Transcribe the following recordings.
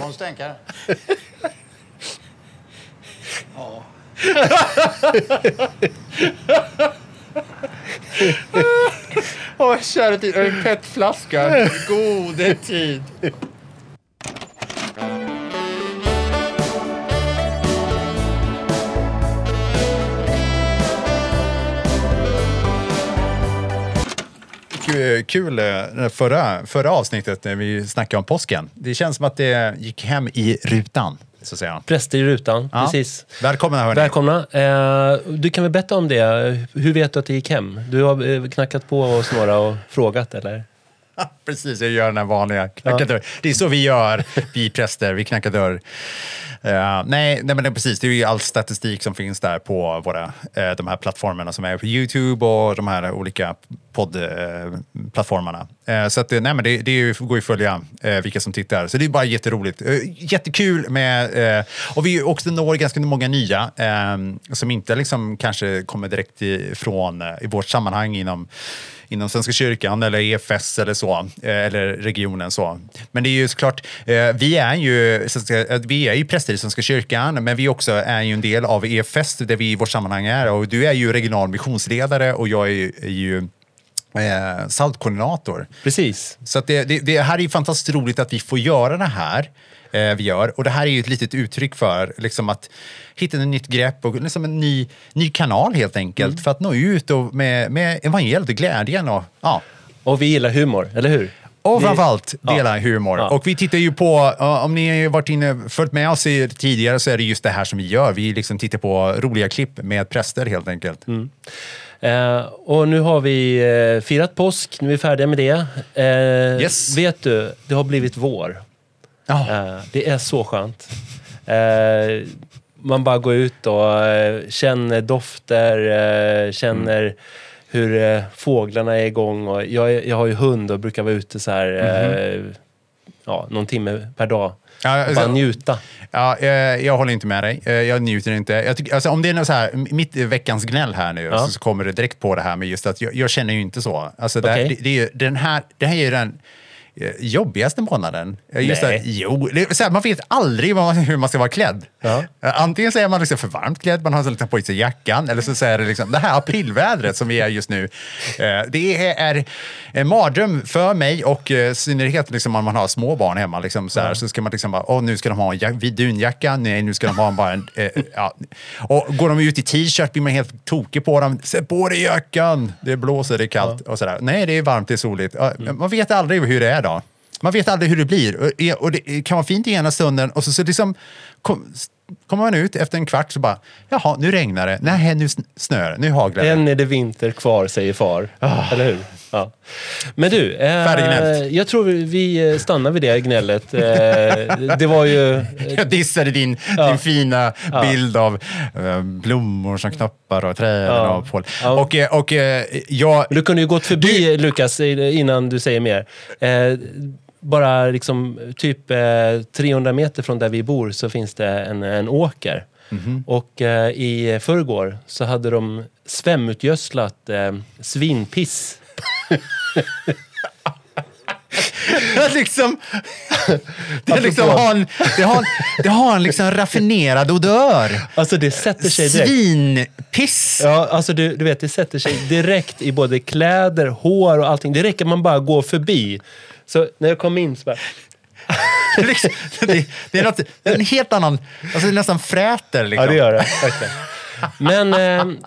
Hon stänkare. Ja. Åh, kära tid. En petflaska. Gode tid. Kul, kul eh, förra, förra avsnittet när vi snackade om påsken. Det känns som att det gick hem i rutan, så att säga. Präster i rutan, Ja. precis. Välkomna hörni. Välkomna. Eh, du kan väl berätta om det. Hur vet du att det gick hem? Du har eh, knackat på hos några och frågat, eller? Precis, jag gör den här vanliga knacka dörr. Det är så vi gör, vi präster. Vi knackar dörr. Eh, nej, nej, men det är precis. Det är ju all statistik som finns där på våra, eh, de här plattformarna som är på YouTube och de här olika poddplattformarna. Eh, så att, nej, men det, det går ju att följa vilka som tittar. Så det är bara jätteroligt. Jättekul med... Och vi också når ganska många nya som inte liksom kanske kommer direkt ifrån i vårt sammanhang inom inom Svenska kyrkan eller EFS eller så, eh, eller regionen så. Men det är ju såklart, eh, vi är ju, eh, vi är ju präster i Svenska kyrkan, men vi också är ju en del av EFS där vi i vårt sammanhang är. Och du är ju regional missionsledare och jag är ju, är ju eh, saltkoordinator. Precis. Så det, det, det här är ju fantastiskt roligt att vi får göra det här eh, vi gör. Och det här är ju ett litet uttryck för liksom, att hitta ett nytt grepp och liksom en ny, ny kanal helt enkelt för att nå ut och med, med evangeliet och glädjen. Och, ja. Och vi gillar humor, eller hur? Och framförallt Ja. dela humor. Ja. Och vi tittar ju på, ja, om ni har varit inne, följt med oss tidigare så är det just det här som vi gör. Vi liksom tittar på roliga klipp med präster helt enkelt. Eh, och nu har vi eh, firat påsk, nu är vi färdiga med det. Eh, Yes. Vet du, det har blivit vår. Eh, det är så skönt. Eh, man bara går ut och eh, känner dofter, eh, känner Mm. hur fåglarna är igång. Och jag, jag har ju hund och brukar vara ute så här, eh, ja, någon timme per dag. Ja, och bara alltså- njuta. Ja, eh, jag håller inte med dig. Jag njuter inte. Jag tycker, alltså, om det är något så här, mitt veckans gnäll här nu, Ja. så, kommer det direkt på det här med just att jag, jag känner ju inte så. Alltså, det, Okej. det, det, är ju, den här, det här är ju den jobbigaste månaden. Eh, Just Nej. att, jo, så här, man vet aldrig vad, hur man ska vara klädd. Ja. Eh, Antingen så är man liksom för varmt klädd, man har så liksom på sig jackan, eller så, så är det liksom, det här aprilvädret som vi är just nu. eh, Det är en mardröm för mig och eh, i synnerhet liksom, om man har små barn hemma. Liksom, så, här, så ska man liksom bara, åh, nu ska de ha en dunjacka, nej, nu ska de ha bara en... Eh, ja. Och går de ut i t-shirt blir man helt tokig på dem. Sätt på dig jackan! Det blåser, det är kallt och sådär. Nej, det är varmt, det är soligt. Ja, Man vet aldrig hur det är då. Man vet aldrig hur det blir. Och- Och det kan vara fint i ena stunden och så, så liksom kom, kommer man ut efter en kvart så bara, jaha, nu regnar det. Nej, nu sn- snöar det. Nu haglar det. Än är det vinter kvar, säger far. Eller hur? Ja. Men du, eh, jag tror vi- stannar vid det gnället. Eh, det var ju... Jag dissade din, Ja. din fina bild av eh, blommor som knoppar och träden Ja. och. Ja. Och, eh, och eh, jag... Du kunde ju gått förbi, Lukas, innan du säger mer. Bara liksom typ eh, 300 meter från där vi bor så finns det en, en åker. Mhm. Och eh, i förrgår så hade de svämutgödslat eh, svinpiss. Det liksom, det, liksom har en, det, har det har en liksom raffinerad odör. Alltså det sätter sig direkt. Svinpiss! Ja, alltså du, du vet, det sätter sig direkt i både kläder, hår och allting. Det räcker man bara gå förbi. Så när jag kom in så bara... Det, är liksom, det, det är något, en helt annan... Alltså det är nästan fräter. Liksom. Ja, det gör det. Verkligen. Men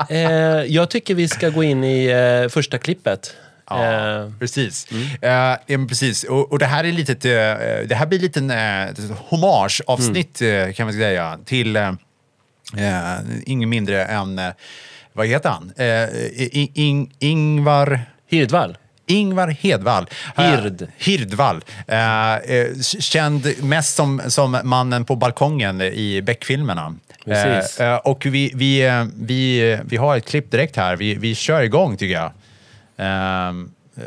eh, eh, jag tycker vi ska gå in i eh, första klippet. Ja, Eh, precis. Ja, men precis. Och, och det här är litet, eh, det här blir en liten uh, hommage-avsnitt eh, kan man säga till uh, ingen mindre än, vad heter han? Uh, I- In, Ingvar... Hirdvall. Ingvar Hedvall. Eh, Hird. Hirdvall. Eh, eh, känd mest som, som mannen på balkongen i Beck-filmerna. Precis. Eh, eh, och vi, vi, eh, vi, vi har ett klipp direkt här. Vi, vi kör igång tycker jag. Ehm, eh,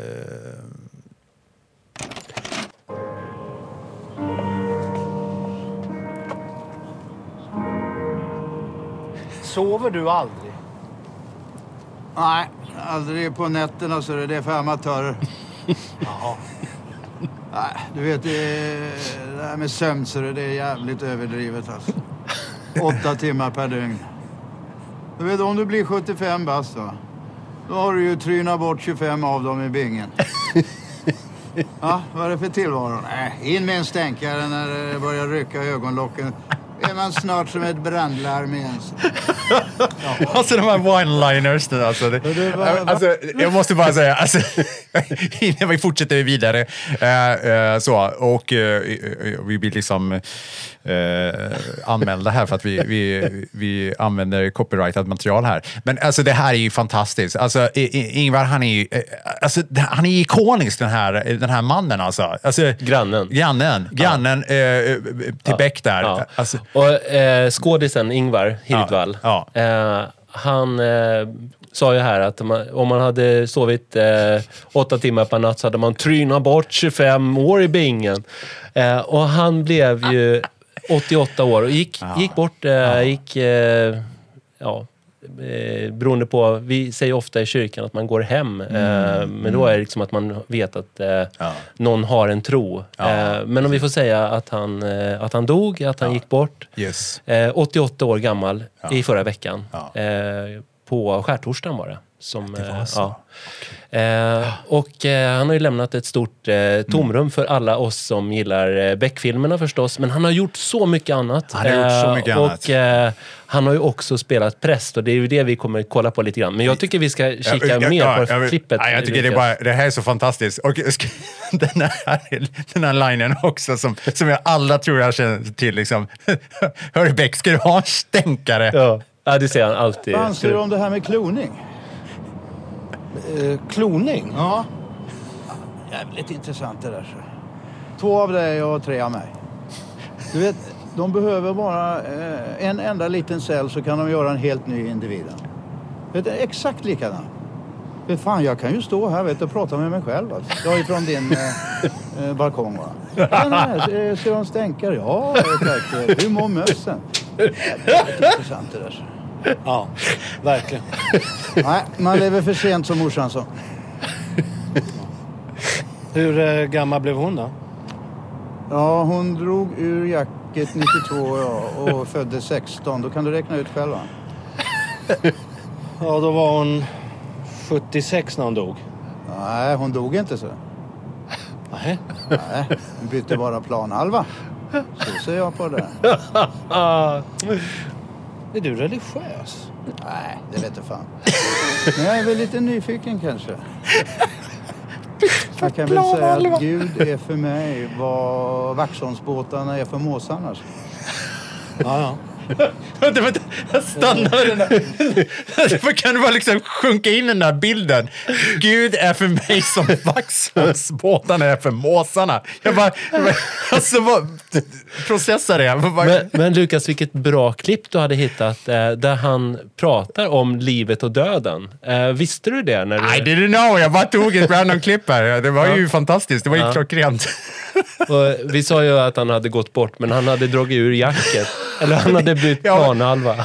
Sover du aldrig? Nej, aldrig på nätterna så det är för amatörer. Jaha. Nej, du vet, det, det här med sömn så det är jävligt överdrivet alltså. Åtta timmar per dygn. Du vet om du blir 75 bast va? Då har du ju trynat bort 25 av dem i bingen. Ja, vad är det för tillvaro? Nej, in med en stänkare när det börjar rycka i ögonlocken. Är man snart som ett brandlarm igen. Alltså de här one-liners alltså. Det, var- alltså. Jag måste bara säga, alltså, innan vi fortsätter vidare. eh, eh, så, och eh, vi blir liksom eh, anmälda här för att vi, vi, vi använder copyrightat material här. Men alltså det här är ju fantastiskt. Alltså, Ingvar, han är ju, eh, alltså, han är ikonisk den här, den här mannen alltså. alltså Grannen. Grannen, grannen eh, till Beck där. Ja. Alltså, Och eh, skådisen Ingvar Hirdwall, Ja, Eh, han eh, sa ju här att man, om man hade sovit eh, åtta timmar per natt så hade man trynat bort 25 år i bingen. Eh, och han blev ju 88 år och gick, gick bort, eh, gick, eh, ja, eh, beroende på, vi säger ofta i kyrkan att man går hem, eh, men då är det liksom att man vet att Ja. någon har en tro. Ja. Men om vi får säga att han, att han dog, att han gick bort, yes. Eh, 88 år gammal Ja. i förra veckan. Ja. På skärtorsdagen var det. Som, Det var eh, så. ja. Eh, och eh, han har ju lämnat ett stort eh, tomrum Mm. för alla oss som gillar eh, Beck-filmerna förstås. Men han har gjort så mycket annat. Han har gjort så mycket och, annat. eh, han har ju också spelat präst och det är ju det vi kommer kolla på lite grann. Men jag tycker vi ska kika Ja, ja, mer ja, på jag klippet. Ja, jag tycker det, är bara, det här är så fantastiskt. Och den här, den här linen också som, som jag alla tror jag känner till. Liksom. Hörru Beck, ska du ha en stänkare? Ja. ja, det säger han alltid. Vad anser du om det här med kloning? Eh, kloning? Ja. Jävligt intressant det där. Två av dig och tre av mig. Du vet, de behöver bara eh, en enda liten cell så kan de göra en helt ny individ. Vet du, exakt likadan. Vet fan, jag kan ju stå här vet, och prata med mig själv. Alltså. Jag är från din eh, eh, balkong. Va? Nej, nej, ser du en stänkare? Ja, tack. Hur mår mössen? Jävligt intressant det där. Ja, verkligen. Nej, man lever för sent som morsan sa. Hur eh, gammal blev hon då? Ja, hon drog ur jacket 92 ja, och föddes 16. Då kan du räkna ut själv va? Ja, då var hon 76 när hon dog. Nej, hon dog inte så. Nej. Nej, hon bytte bara planhalva. Så ser jag på det. Är du religiös? Nej, det vet jag fan. Men jag är väl lite nyfiken kanske. Jag kan väl säga att Gud är för mig vad Vaxholmsbåtarna är för måsarna. Ja, ja. Vänta, vänta, jag stannar den där. Kan du bara liksom sjunka in i den där bilden? Gud är för mig som Vaxholmsbåtarna är för måsarna. Jag bara, alltså vad, processa det. Bara, Men, men Lukas, vilket bra klipp du hade hittat eh, där han pratar om livet och döden. Eh, visste du det? När du... I didn't know, jag bara tog ett random klipp här. Det var ju fantastiskt, det var ju Ja. klockrent. Och vi sa ju att han hade gått bort, men han hade dragit ur jacket. Eller han hade bytt Ja. planhalva.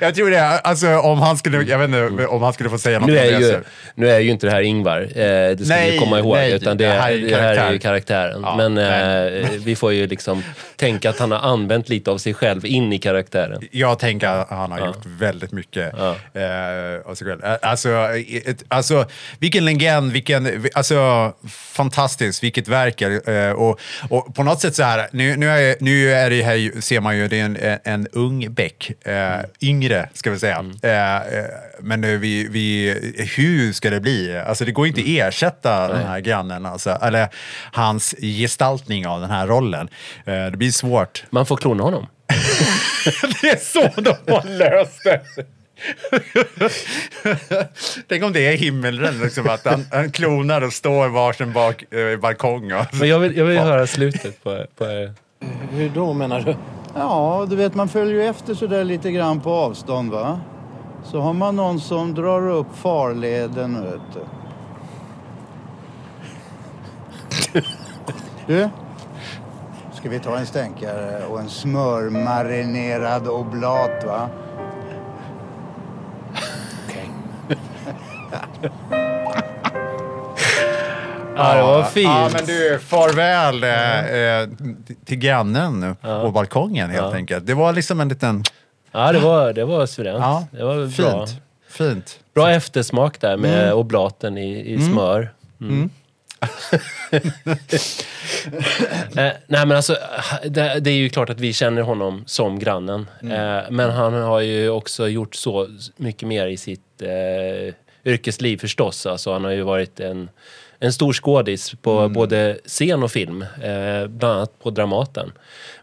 Jag tror det, alltså om han skulle, jag vet inte om han skulle få säga något Nu om är, det. ju, så- nu är ju inte det här Ingvar, eh, det ska Nej, vi komma ihåg. nej, utan det, det här är det här är karaktären. Ja, men eh, vi får ju liksom tänka att han har använt lite av sig själv in i karaktären. Jag tänker att han har gjort väldigt mycket Ja. eh, av sig själv. Eh, Alltså, ett, alltså, vilken legend, vilken, alltså, fantastiskt, vilket verk. Eh, och, och på något sätt så här, nu, nu, är, nu är det här, ser man ju, det är en, en, ung Beck, eh, yngre ska vi säga. Eh, eh, men nu, vi, vi, hur ska det bli? Alltså det går inte att ersätta den här grannen, alltså, eller hans gestaltning av den här rollen. Eh, det blir svårt. Man får klona honom. Det är så de har löst det. Tänk om det är himmelren, liksom, att han, han klonar och står varsin bak, eh, balkong. Och, Men jag vill, jag vill höra slutet på... på Hur då menar du? Ja, du vet man följer ju efter så där lite grann på avstånd va. Så har man någon som drar upp farleden vet du. Du, ska vi ta en stänkare och en smörmarinerad oblat va? Okej. Ja, det var fint. Ja, men du, farväl eh, eh, till grannen på balkongen helt Ja. enkelt. Det var liksom en liten... Ja, det var, det var suveränt. Ja, det var bra. fint. Fint. Bra eftersmak där med Mm. oblaten i, i smör. Mm. eh, nej men alltså, det, det är ju klart att vi känner honom som grannen. Mm. Eh, men han har ju också gjort så mycket mer i sitt eh, yrkesliv förstås. Alltså, han har ju varit en, en stor skådis på Mm. både scen och film. Eh, bland annat på Dramaten.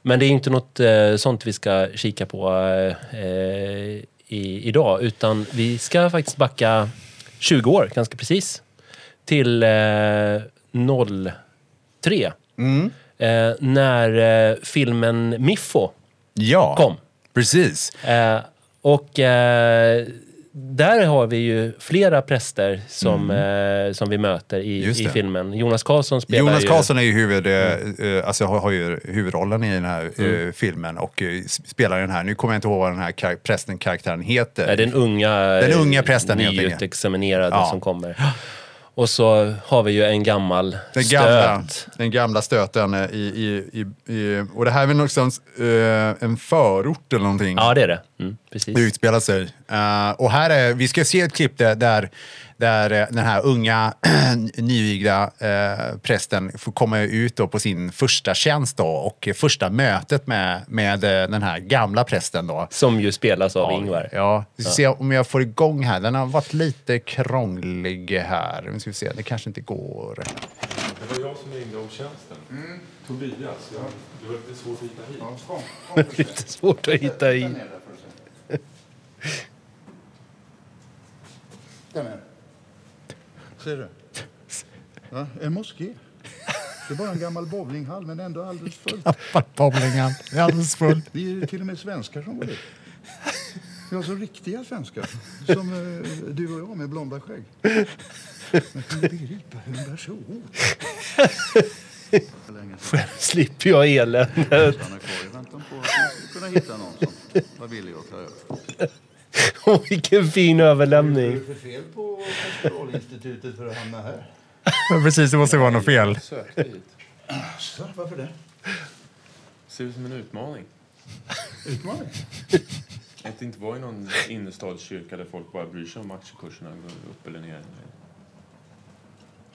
Men det är inte något eh, sånt vi ska kika på eh, i, idag. Utan vi ska faktiskt backa 20 år, ganska precis. Till eh, 03. Mm. Eh, när eh, filmen Miffo Ja, kom. precis. Eh, och eh, där har vi ju flera präster som, eh, som vi möter i, Mm. I filmen. Jonas Karlsson spelar Jonas ju... Karlsson är ju huvud, eh, alltså har, har ju huvudrollen i den här Mm. eh, filmen och eh, spelar den här. Nu kommer jag inte ihåg vad den här kar- prästen-karaktären heter. är den unga, Den unga prästen, nyutexaminerade Ja. som kommer. Och så har vi ju en gammal Den gamla, stöt. den gamla stöten i, i, i, i... Och det här är väl någonstans eh, en förort eller någonting. Ja, det är det. Mm, precis. Det utspelar sig. Eh, och här är, vi ska se ett klipp där, där, där eh, den här unga nyvigda uh, prästen får komma ut då på sin första tjänst då, och första mötet med, med eh, den här gamla prästen. Då. Som ju spelas av Ingvar. Ja, vi ska se om jag får igång här. Den har varit lite krånglig här. Nu ska vi se, det kanske inte går. Det var jag som ringde om tjänsten. Tobias. Ja. Det var lite svårt att hitta hit. Lite svårt att hitta. Där nere. Ser du? Ja, en moské. Det är bara en gammal bowlinghall, men ändå alldeles full. Bowlingen är alldeles full. Det är till och med svenskar som går dit. Ja, så riktiga svenskar. Som eh, du och jag med blonda skägg. Jag kan inte begripa hur en person... Själv slipper jag eländet. Stanna kvar i väntan på att kunna hitta någon som var villig att ta över. Åh, vilken fin överlämning. Vad är det för fel på Pastoralinstitutet för att hamna här? Precis, det måste vara något fel. Sökte hit. Så, varför det? Ser ut som en utmaning. Utmaning? Att inte vara i någon innerstadskyrka där folk bara bryr sig om aktiekurserna går upp eller ner.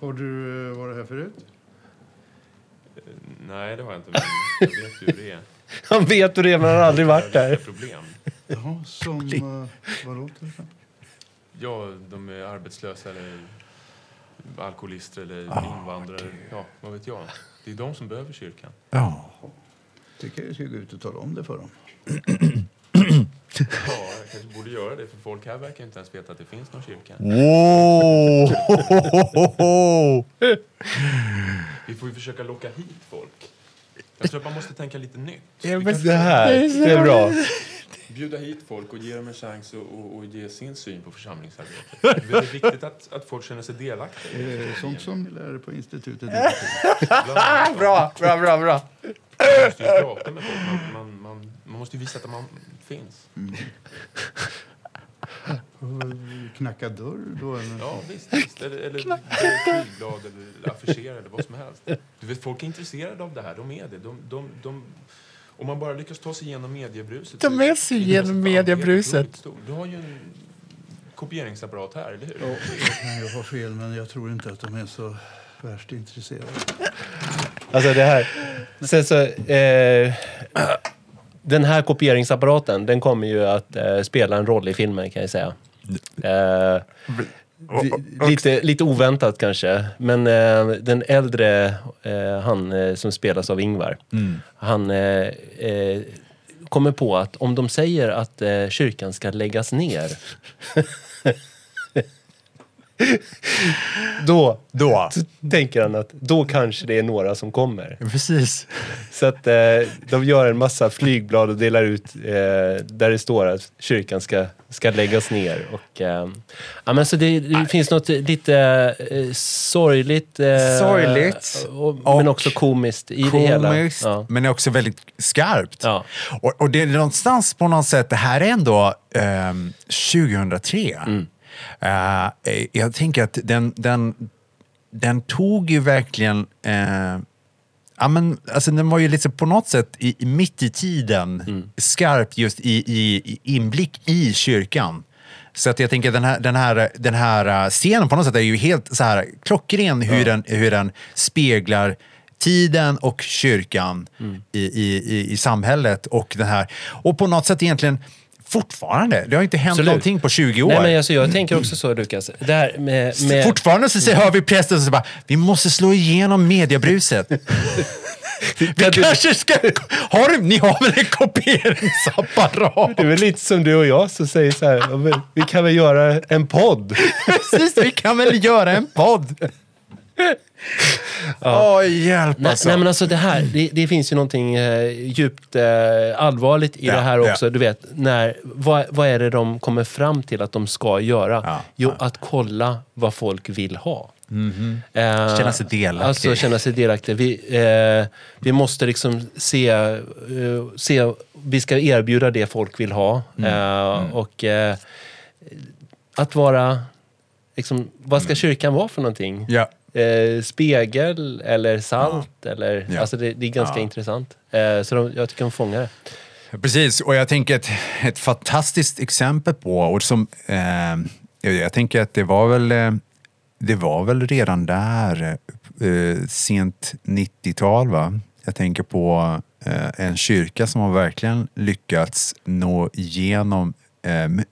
Har du eh, varit här förut? Nej, det har jag inte. Men jag vet ju hur det är. Han vet hur det är, men han har aldrig varit där. problem. Jaha, som... Uh, vadå till exempel? Ja, de är arbetslösa eller alkoholister eller invandrare. Ja, vad vet jag. Det är de som behöver kyrkan. Ja. tycker jag ska gå ut och tala om det för dem. Ja, jag kanske borde göra det för folk här verkar inte ens veta att det finns någon kyrka. Vi får ju försöka locka hit folk. Jag tror att man måste tänka lite nytt. Vi men Det här, det är bra. Bjuda hit folk och ge dem en chans att och, och ge sin syn på församlingsarbetet. Det är viktigt att, att folk känner sig delaktiga. Sånt som ni lär er på institutet? Bra, bra, bra, bra. Man måste ju prata med folk. Man, man, man, man måste ju visa att man finns. Knacka dörr då? Eller? Ja, visst. visst. Eller, eller flygblad eller affischera eller vad som helst. Du vet, folk är intresserade av det här. De är det. De, de, de, om man bara lyckas ta sig igenom mediebruset. Så är sig igenom mediebruset. Du har ju en kopieringsapparat här, eller hur? kan jag ha fel, men jag tror inte att de är så värst intresserade. Alltså det här. Sen så, eh, den här kopieringsapparaten, den kommer ju att eh, spela en roll i filmen kan jag säga. Eh, lite, lite oväntat kanske, men eh, den äldre, eh, han eh, som spelas av Ingvar, han eh, eh, kommer på att om de säger att eh, kyrkan ska läggas ner då, Då. tänker han att då kanske det är några som kommer. Precis. Så att eh, de gör en massa flygblad och delar ut eh, där det står att kyrkan ska, ska läggas ner. Och, eh, ja, men så det, det finns något lite eh, sorgligt, eh, Sorgligt. Och, men Och också komiskt i det hela. Komiskt, Ja. men också väldigt skarpt. Ja. Och, och det är någonstans på något sätt, det här är ändå ehm, 2003. Mm. Eh, jag tänker att den, den den tog ju verkligen... Eh, ja, men, alltså, den var ju lite på något sätt i, mitt i tiden skarp just i, i, i inblick i kyrkan. Så att jag tänker den här, den, här, den här eh, scenen på något sätt är ju helt så här klockren hur, den, hur den speglar tiden och kyrkan i, i, i, i samhället. Och, den här, och på något sätt egentligen fortfarande, det har inte hänt Absolut. någonting på 20 år. Nej, men alltså, jag tänker också så, Lukas. Det här med... med Fortfarande så hör vi prästen som bara, vi måste slå igenom mediebruset. vi kanske ska... Har, du- ni har väl en kopieringsapparat? det är väl lite som du och jag som säger så här, "Ja, men vi kan väl göra en podd? Precis, vi kan väl göra en podd? Åh, hjälp Nej, alltså. nej men alltså det här, det, det finns ju någonting eh, djupt eh, allvarligt i Ja, det här ja. också. Du vet, när, vad, vad är det de kommer fram till att de ska göra? Ja, jo, att kolla vad folk vill ha. Eh, Mhm. Känna sig delaktig. Alltså känna sig delaktig. Vi, eh, vi måste liksom se, eh, se, vi ska erbjuda det folk vill ha. Mm. Eh, Och eh, att vara, liksom, vad ska kyrkan vara för någonting? Mm. Ja. Eh, spegel eller salt. Eller, Ja. alltså det, det är ganska Ja. intressant. Eh, så de, jag tycker de fångar det. Precis, och jag tänker ett, ett fantastiskt exempel på, och som, eh, jag tänker att det var väl, eh, det var väl redan där, eh, sent 90-tal va? Jag tänker på eh, en kyrka som har verkligen lyckats nå igenom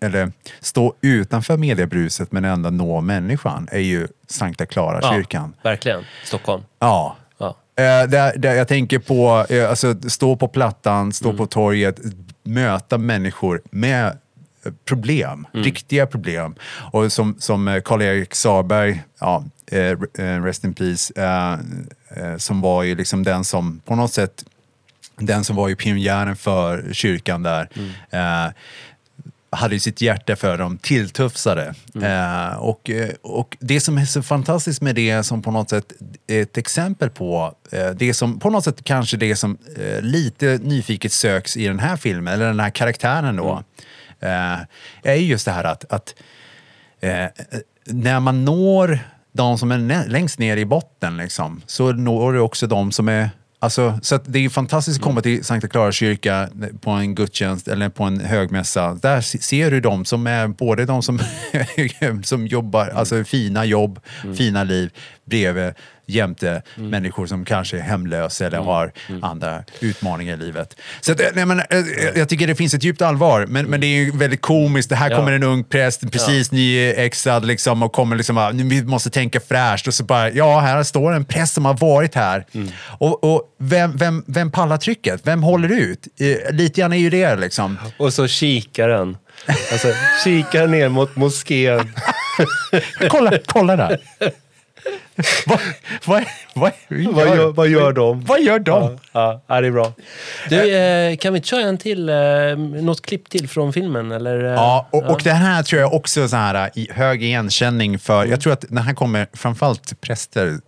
eller stå utanför mediebruset men ändå nå människan är ju Sankta Clara kyrkan. Ja, verkligen. Stockholm. Ja. Ja. Eh, där, där jag tänker på, eh, alltså stå på plattan, stå på torget, möta människor med eh, problem, riktiga problem. Och som, som Karl-Erik Sarberg, ja, rest in peace, som var ju liksom den som på något sätt, den som var ju pionjären för kyrkan där. Eh, hade sitt hjärta för de tilltufsade. Eh, och, eh, och det som är så fantastiskt med det som på något sätt är ett exempel på, eh, det som på något sätt kanske det som eh, lite nyfiket söks i den här filmen, eller den här karaktären då, eh, är ju just det här att, att eh, när man når de som är längst ner i botten liksom, så når du också de som är Alltså, så det är fantastiskt att komma till Sankta Clara kyrka på en gudstjänst eller på en högmässa. Där se- ser du de som är både de som, som jobbar, alltså fina jobb, fina liv, bredvid jämte människor som kanske är hemlösa eller har andra utmaningar i livet. Så att, eh, nej, men, eh, jag tycker det finns ett djupt allvar, men, men det är ju väldigt komiskt. Det här Ja. kommer en ung präst, precis nyexad liksom, och kommer liksom "Nu, vi måste tänka fräscht. Och så bara, ja, här står en präst som har varit här. Och, och vem, vem, vem pallar trycket? Vem håller ut? Eh, lite grann är ju det liksom. Och så kikaren. Alltså, kikar ner mot moskén. Kolla, kolla där. vad, vad, vad, Vad gör, vad gör de? Vad gör de? Ja, ja, det är bra. Du, eh, kan vi inte köra en till, eh, något klipp till från filmen? Eller, eh, Ja, och, och det här tror jag också så här, i hög igenkänning för, jag tror att den här kommer framförallt präster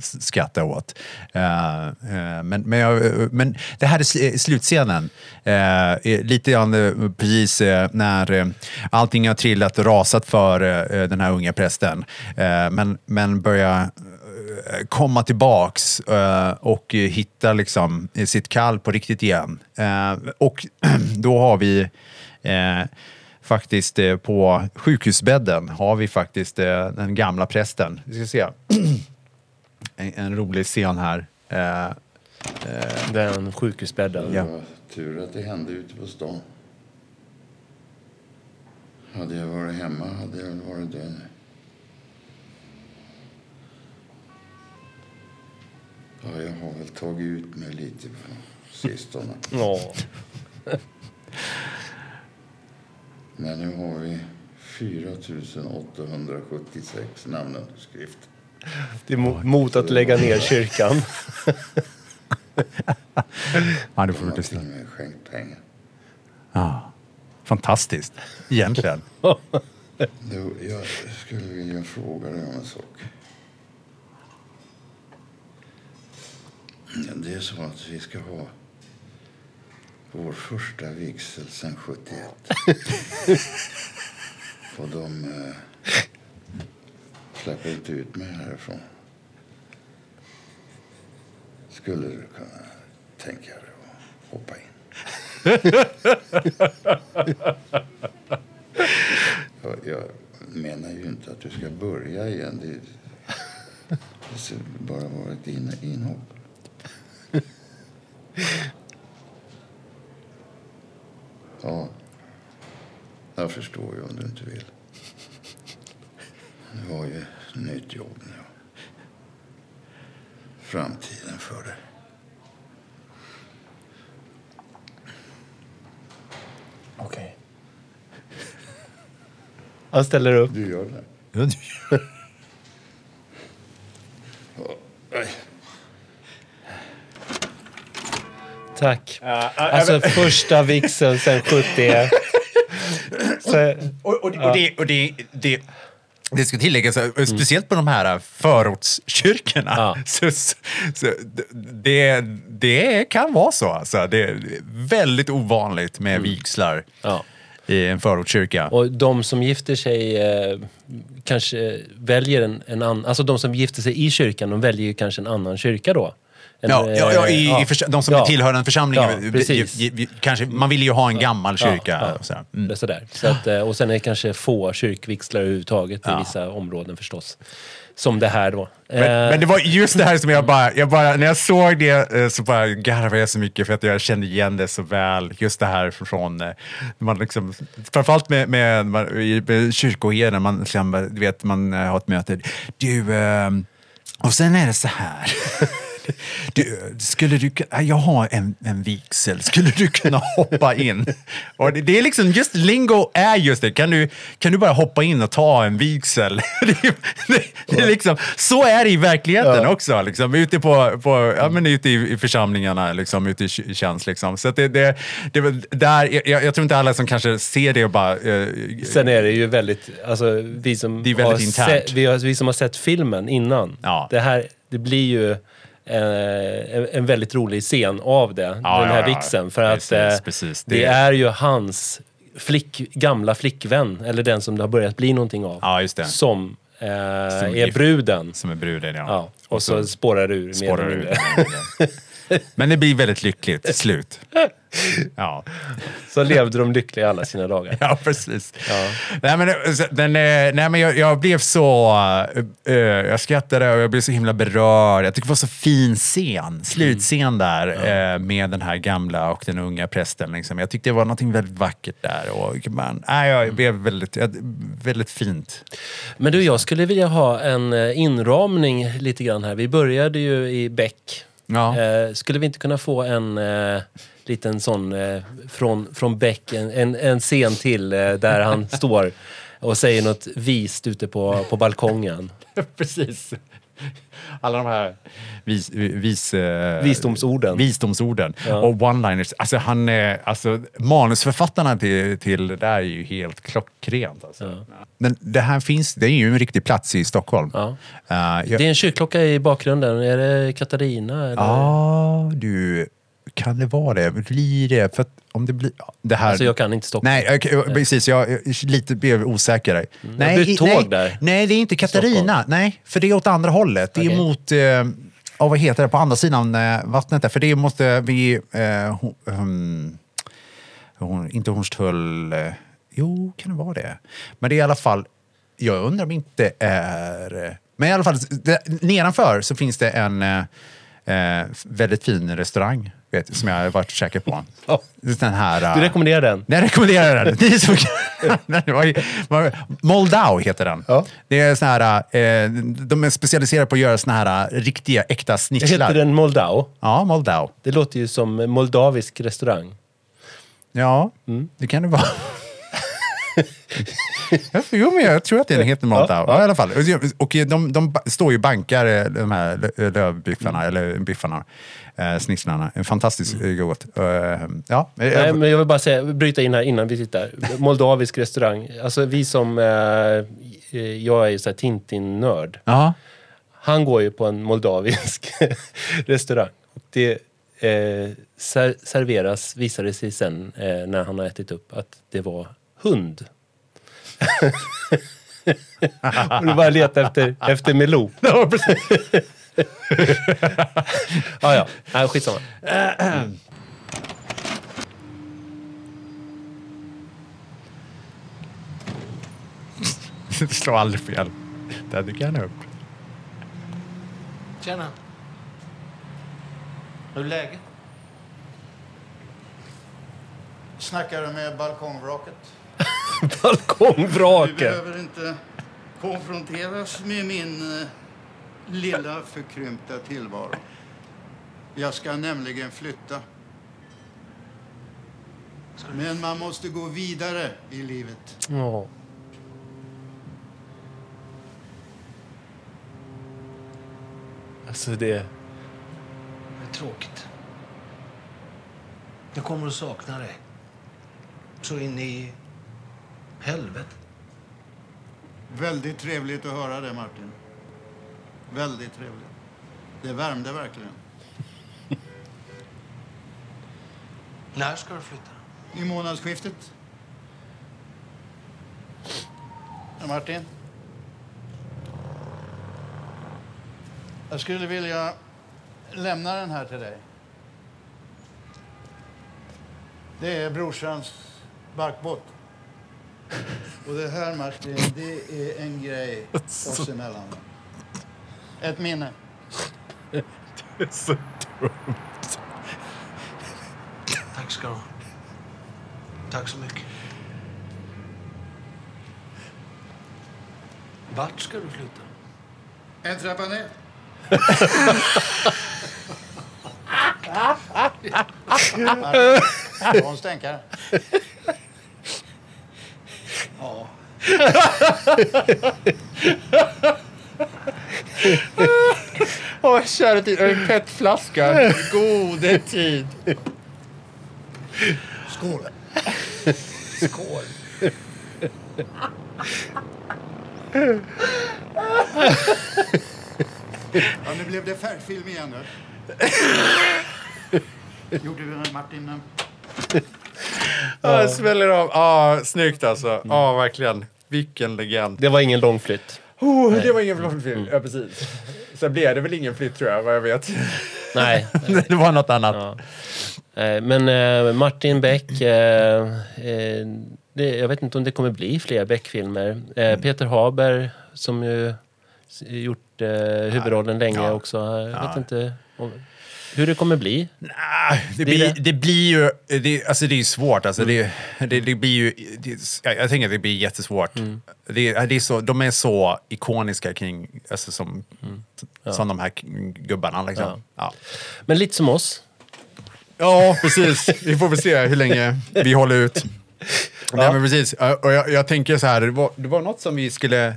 skratta åt. Eh, eh, men, men, jag, men det här är sl- slutscenen. Eh, lite grann precis när allting har trillat och rasat för den här unga prästen. Men, men börjar komma tillbaks och hitta liksom sitt kall på riktigt igen. Och då har vi faktiskt på sjukhusbädden har vi faktiskt den gamla prästen. Vi ska se. En, en rolig scen här. Eh, Den sjukhusbädden. Ja. Tur att det hände ute på stan. Hade jag varit hemma hade jag varit död nu. Ja, jag har väl tagit ut mig lite på sistone. Ja. Men nu har vi 4 876 namnunderskrifter. Det är mo- mot att lägga ner kyrkan. ja, det De får har lyssna. skänkt pengar. Ja. Fantastiskt, egentligen. Du, jag skulle vilja fråga dig om en sak. Det är så att vi ska ha vår första vigsel sedan 71. Och de eh, släpper inte ut mig härifrån. Skulle du kunna tänka dig att hoppa in? jag, jag menar ju inte att du ska börja igen. Det, det ska bara vara ett in, inhopp. Ja, jag förstår ju om du inte vill. Du har ju ett nytt jobb nu. Framtiden för dig. Okej. Han ställer upp. Du gör det? Nej. Tack. Alltså första vigseln sen 71. Så, Och, och, och, det, och det, det, det ska tilläggas, eh, speciellt på de här förortskyrkorna, Ja. så, så, det, det kan vara så. Alltså. Det är väldigt ovanligt med vigslar ja. i en förortskyrka. Och de som gifter sig eh, kanske väljer en, en annan... Alltså de som gifter sig i kyrkan, de väljer ju kanske en annan kyrka då. En, Ja, ja, ja, i, eh, i de som ja. tillhör en församling, Ja, kanske, man vill ju ha en gammal kyrka. Ja, och ja. sådär. Mm. Sådär. Så att, eh, och sen är det kanske få kyrkvigslare överhuvudtaget i Ja. vissa områden förstås. Som det här då. Men, Eh, men det var just det här som jag bara, jag bara, när jag såg det eh, så bara garvade jag så mycket för att jag kände igen det så väl. Just det här från, man liksom, framförallt med, med, med kyrkoherden, man, du vet, man har ett möte. Du, och sen är det så här. Du, skulle du, jag har en, en vigsel, skulle du kunna hoppa in? Och det, det är liksom, just lingo är just det, kan du, kan du bara hoppa in och ta en vigsel? Det, det, det är liksom, så är det i verkligheten också, liksom, ute, på, på, ja, men ute i, församlingarna, liksom, ute i tjänst. Liksom. Så att det, det, där, jag, jag tror inte alla som kanske ser det och bara... Eh, Sen är det ju väldigt, alltså vi som, har, se, vi, har, vi som har sett filmen innan. Ja. Det här, det blir ju en, en väldigt rolig scen av det, Ja, den här ja, vigseln. För Precis, att eh, precis. det... Det- är ju hans flick, gamla flickvän, eller den som det har börjat bli någonting av, Ja, som, eh, Som är bruden. Som är bruden, ja. Ja, och så spårar det ur spårar ur. Men det blir väldigt lyckligt slut. Ja. Så levde de lyckliga alla sina dagar. Ja, precis. Ja. Nej, men, eh, den, eh, nej, men jag, jag blev så... eh, eh, jag skrattade och jag blev så himla berörd. Jag tycker det var så fin scen, slutscen där eh, med den här gamla och den unga prästen. Liksom. Jag tyckte det var något väldigt vackert där. Och man, nej, jag blev väldigt, väldigt fint. Men du, jag skulle vilja ha en eh, inramning lite grann här. Vi började ju i Beck. Ja. Eh, skulle vi inte kunna få en eh, liten sån eh, från, från Beck, en, en, en scen till eh, där han står och säger något vist ute på, på balkongen. Precis. Alla de här vis, vis, eh, Visdomsorden. visdomsorden Ja. och one-liners. Alltså, han, är- alltså, manusförfattarna till, till det där är ju helt klockrent. Alltså. Men det här finns, det är ju en riktig plats i Stockholm. Ja. Eh, jag, Det är en kyrkklocka i bakgrunden. Är det Katarina? Eller? Ja, du, kan det vara det? Blir det? För att om det blir... Det här, Alltså jag kan inte Stockholm. Nej, jag- precis. Jag är lite blev osäker. där. Nej, i- tåg nej, där. Nej, det är inte Katarina. Stockholm. Nej, för det är åt andra hållet. Det är Okej. mot... Eh, ja, vad heter det? På andra sidan eh, vattnet där. För det måste vi... Eh, hon, um, hon, inte Hornstull... Eh, jo, kan det vara det? Men det är i alla fall... Jag undrar om inte är... eh, Men i alla fall, det, nedanför så finns det en eh, eh, väldigt fin restaurang vet, som jag har varit säker på. Ja. Den här... Du rekommenderar den? jag rekommenderar den. Ni som, var- Moldau heter den. Ja. Det är såna här, eh, de är specialiserade på att göra såna här eh, riktiga, äkta snitslar. Heter den Moldau? Ja, Moldau. Det låter ju som moldavisk restaurang. Ja, Mm. det kan det vara. Jo, men jag tror att den heter Moldau. Ja, i alla fall. Och de, de står ju bankar, eh, de här lö- lövbiffarna, Mm. eller biffarna, eh, snitslarna. Fantastiskt mm. gott. Eh, ja, eh, Nej, men jag vill bara säga, bryta in här innan vi tittar. Moldavisk restaurang. Alltså vi som... Eh, jag är ju Tintin-nörd. ja. Han går ju på en moldavisk restaurang. Och det eh, ser, serveras, visade sig sen eh, när han har ätit upp, att det var hund. Och du bara letar efter, efter Milou. Ja, precis. Ja, ja. Nej, skitsamma. Slå aldrig fel. Där dyker han upp. Tjena. Hur är läget? Snackar du med balkongvraket? Du Balkongvraket. behöver inte konfronteras med min eh, lilla förkrympta tillvaro. Jag ska nämligen flytta. Men man måste gå vidare i livet. Ja. Alltså det... Det är tråkigt. Jag kommer att sakna dig. Så in i helvete. Väldigt trevligt att höra det, Martin. Väldigt trevligt. Det värmde verkligen. När ska du flytta? I månadsskiftet. Ja, Martin? Jag skulle vilja lämna den här till dig. Det är brorsans barkbåt. Och det här, Martin, det är en grej oss emellan. Ett minne. Tack ska du ha. Tack så mycket. Vart ska du flytta? En trappa ner. Martin, var Åh, kära tid. En petflaska. Gode tid. Skål. Skål. Ja, nu blev det färgfilm igen. Då. Gjorde du Martin? Ja, jag smäller av. Ja, snyggt alltså. Ja, verkligen. Vilken legend. Det var ingen lång flytt. Oh, det var ingen flytt. Ja, precis. Sen blev det väl ingen flytt tror jag, vad jag vet. Nej. det var något annat. Ja. Eh, Men eh, Martin Beck, eh, det, jag vet inte om det kommer bli fler Beck-filmer. Eh, Peter Haber, som ju gjort huvudrollen länge Ja. också. Jag Ja. vet inte om, hur det kommer bli. Nej, det, Blir det? det blir ju... Det, alltså det är ju svårt. Alltså det, det, det blir ju... Det, jag, jag tänker att det blir jättesvårt. Det, det är så, de är så ikoniska kring... Alltså som, som de här gubbarna. Liksom. Ja. Ja. Men lite som oss. Ja, precis. Vi får väl se hur länge vi håller ut. Nej, men precis. Och jag, jag tänker så här, det var, det var något som vi skulle eh,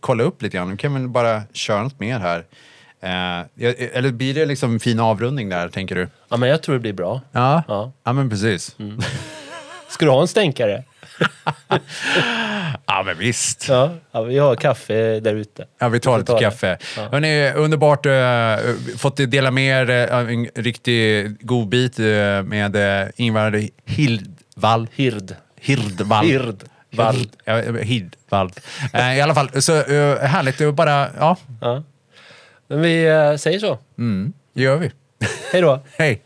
kolla upp lite grann. Vi kan väl bara köra något mer här. Eh, jag- eller blir det liksom en fin avrundning där, tänker du? Ja, men jag tror det blir bra. Ja, Ja. ja men precis. Ska du ha en stänkare? Ja, men visst. Ja, ja vi har kaffe där ute. Ja, vi tar lite det. kaffe. Ja. Hörrni, underbart uh, fått dela med er av en riktig godbit uh, med uh, Ingvar Hildvall. Hird. Hirdvall. Ja, Hirdvall. Eh, I alla fall, så härligt att bara, ja, Ja. Men vi eh, säger så. mm, det gör vi. Hej då. Hej.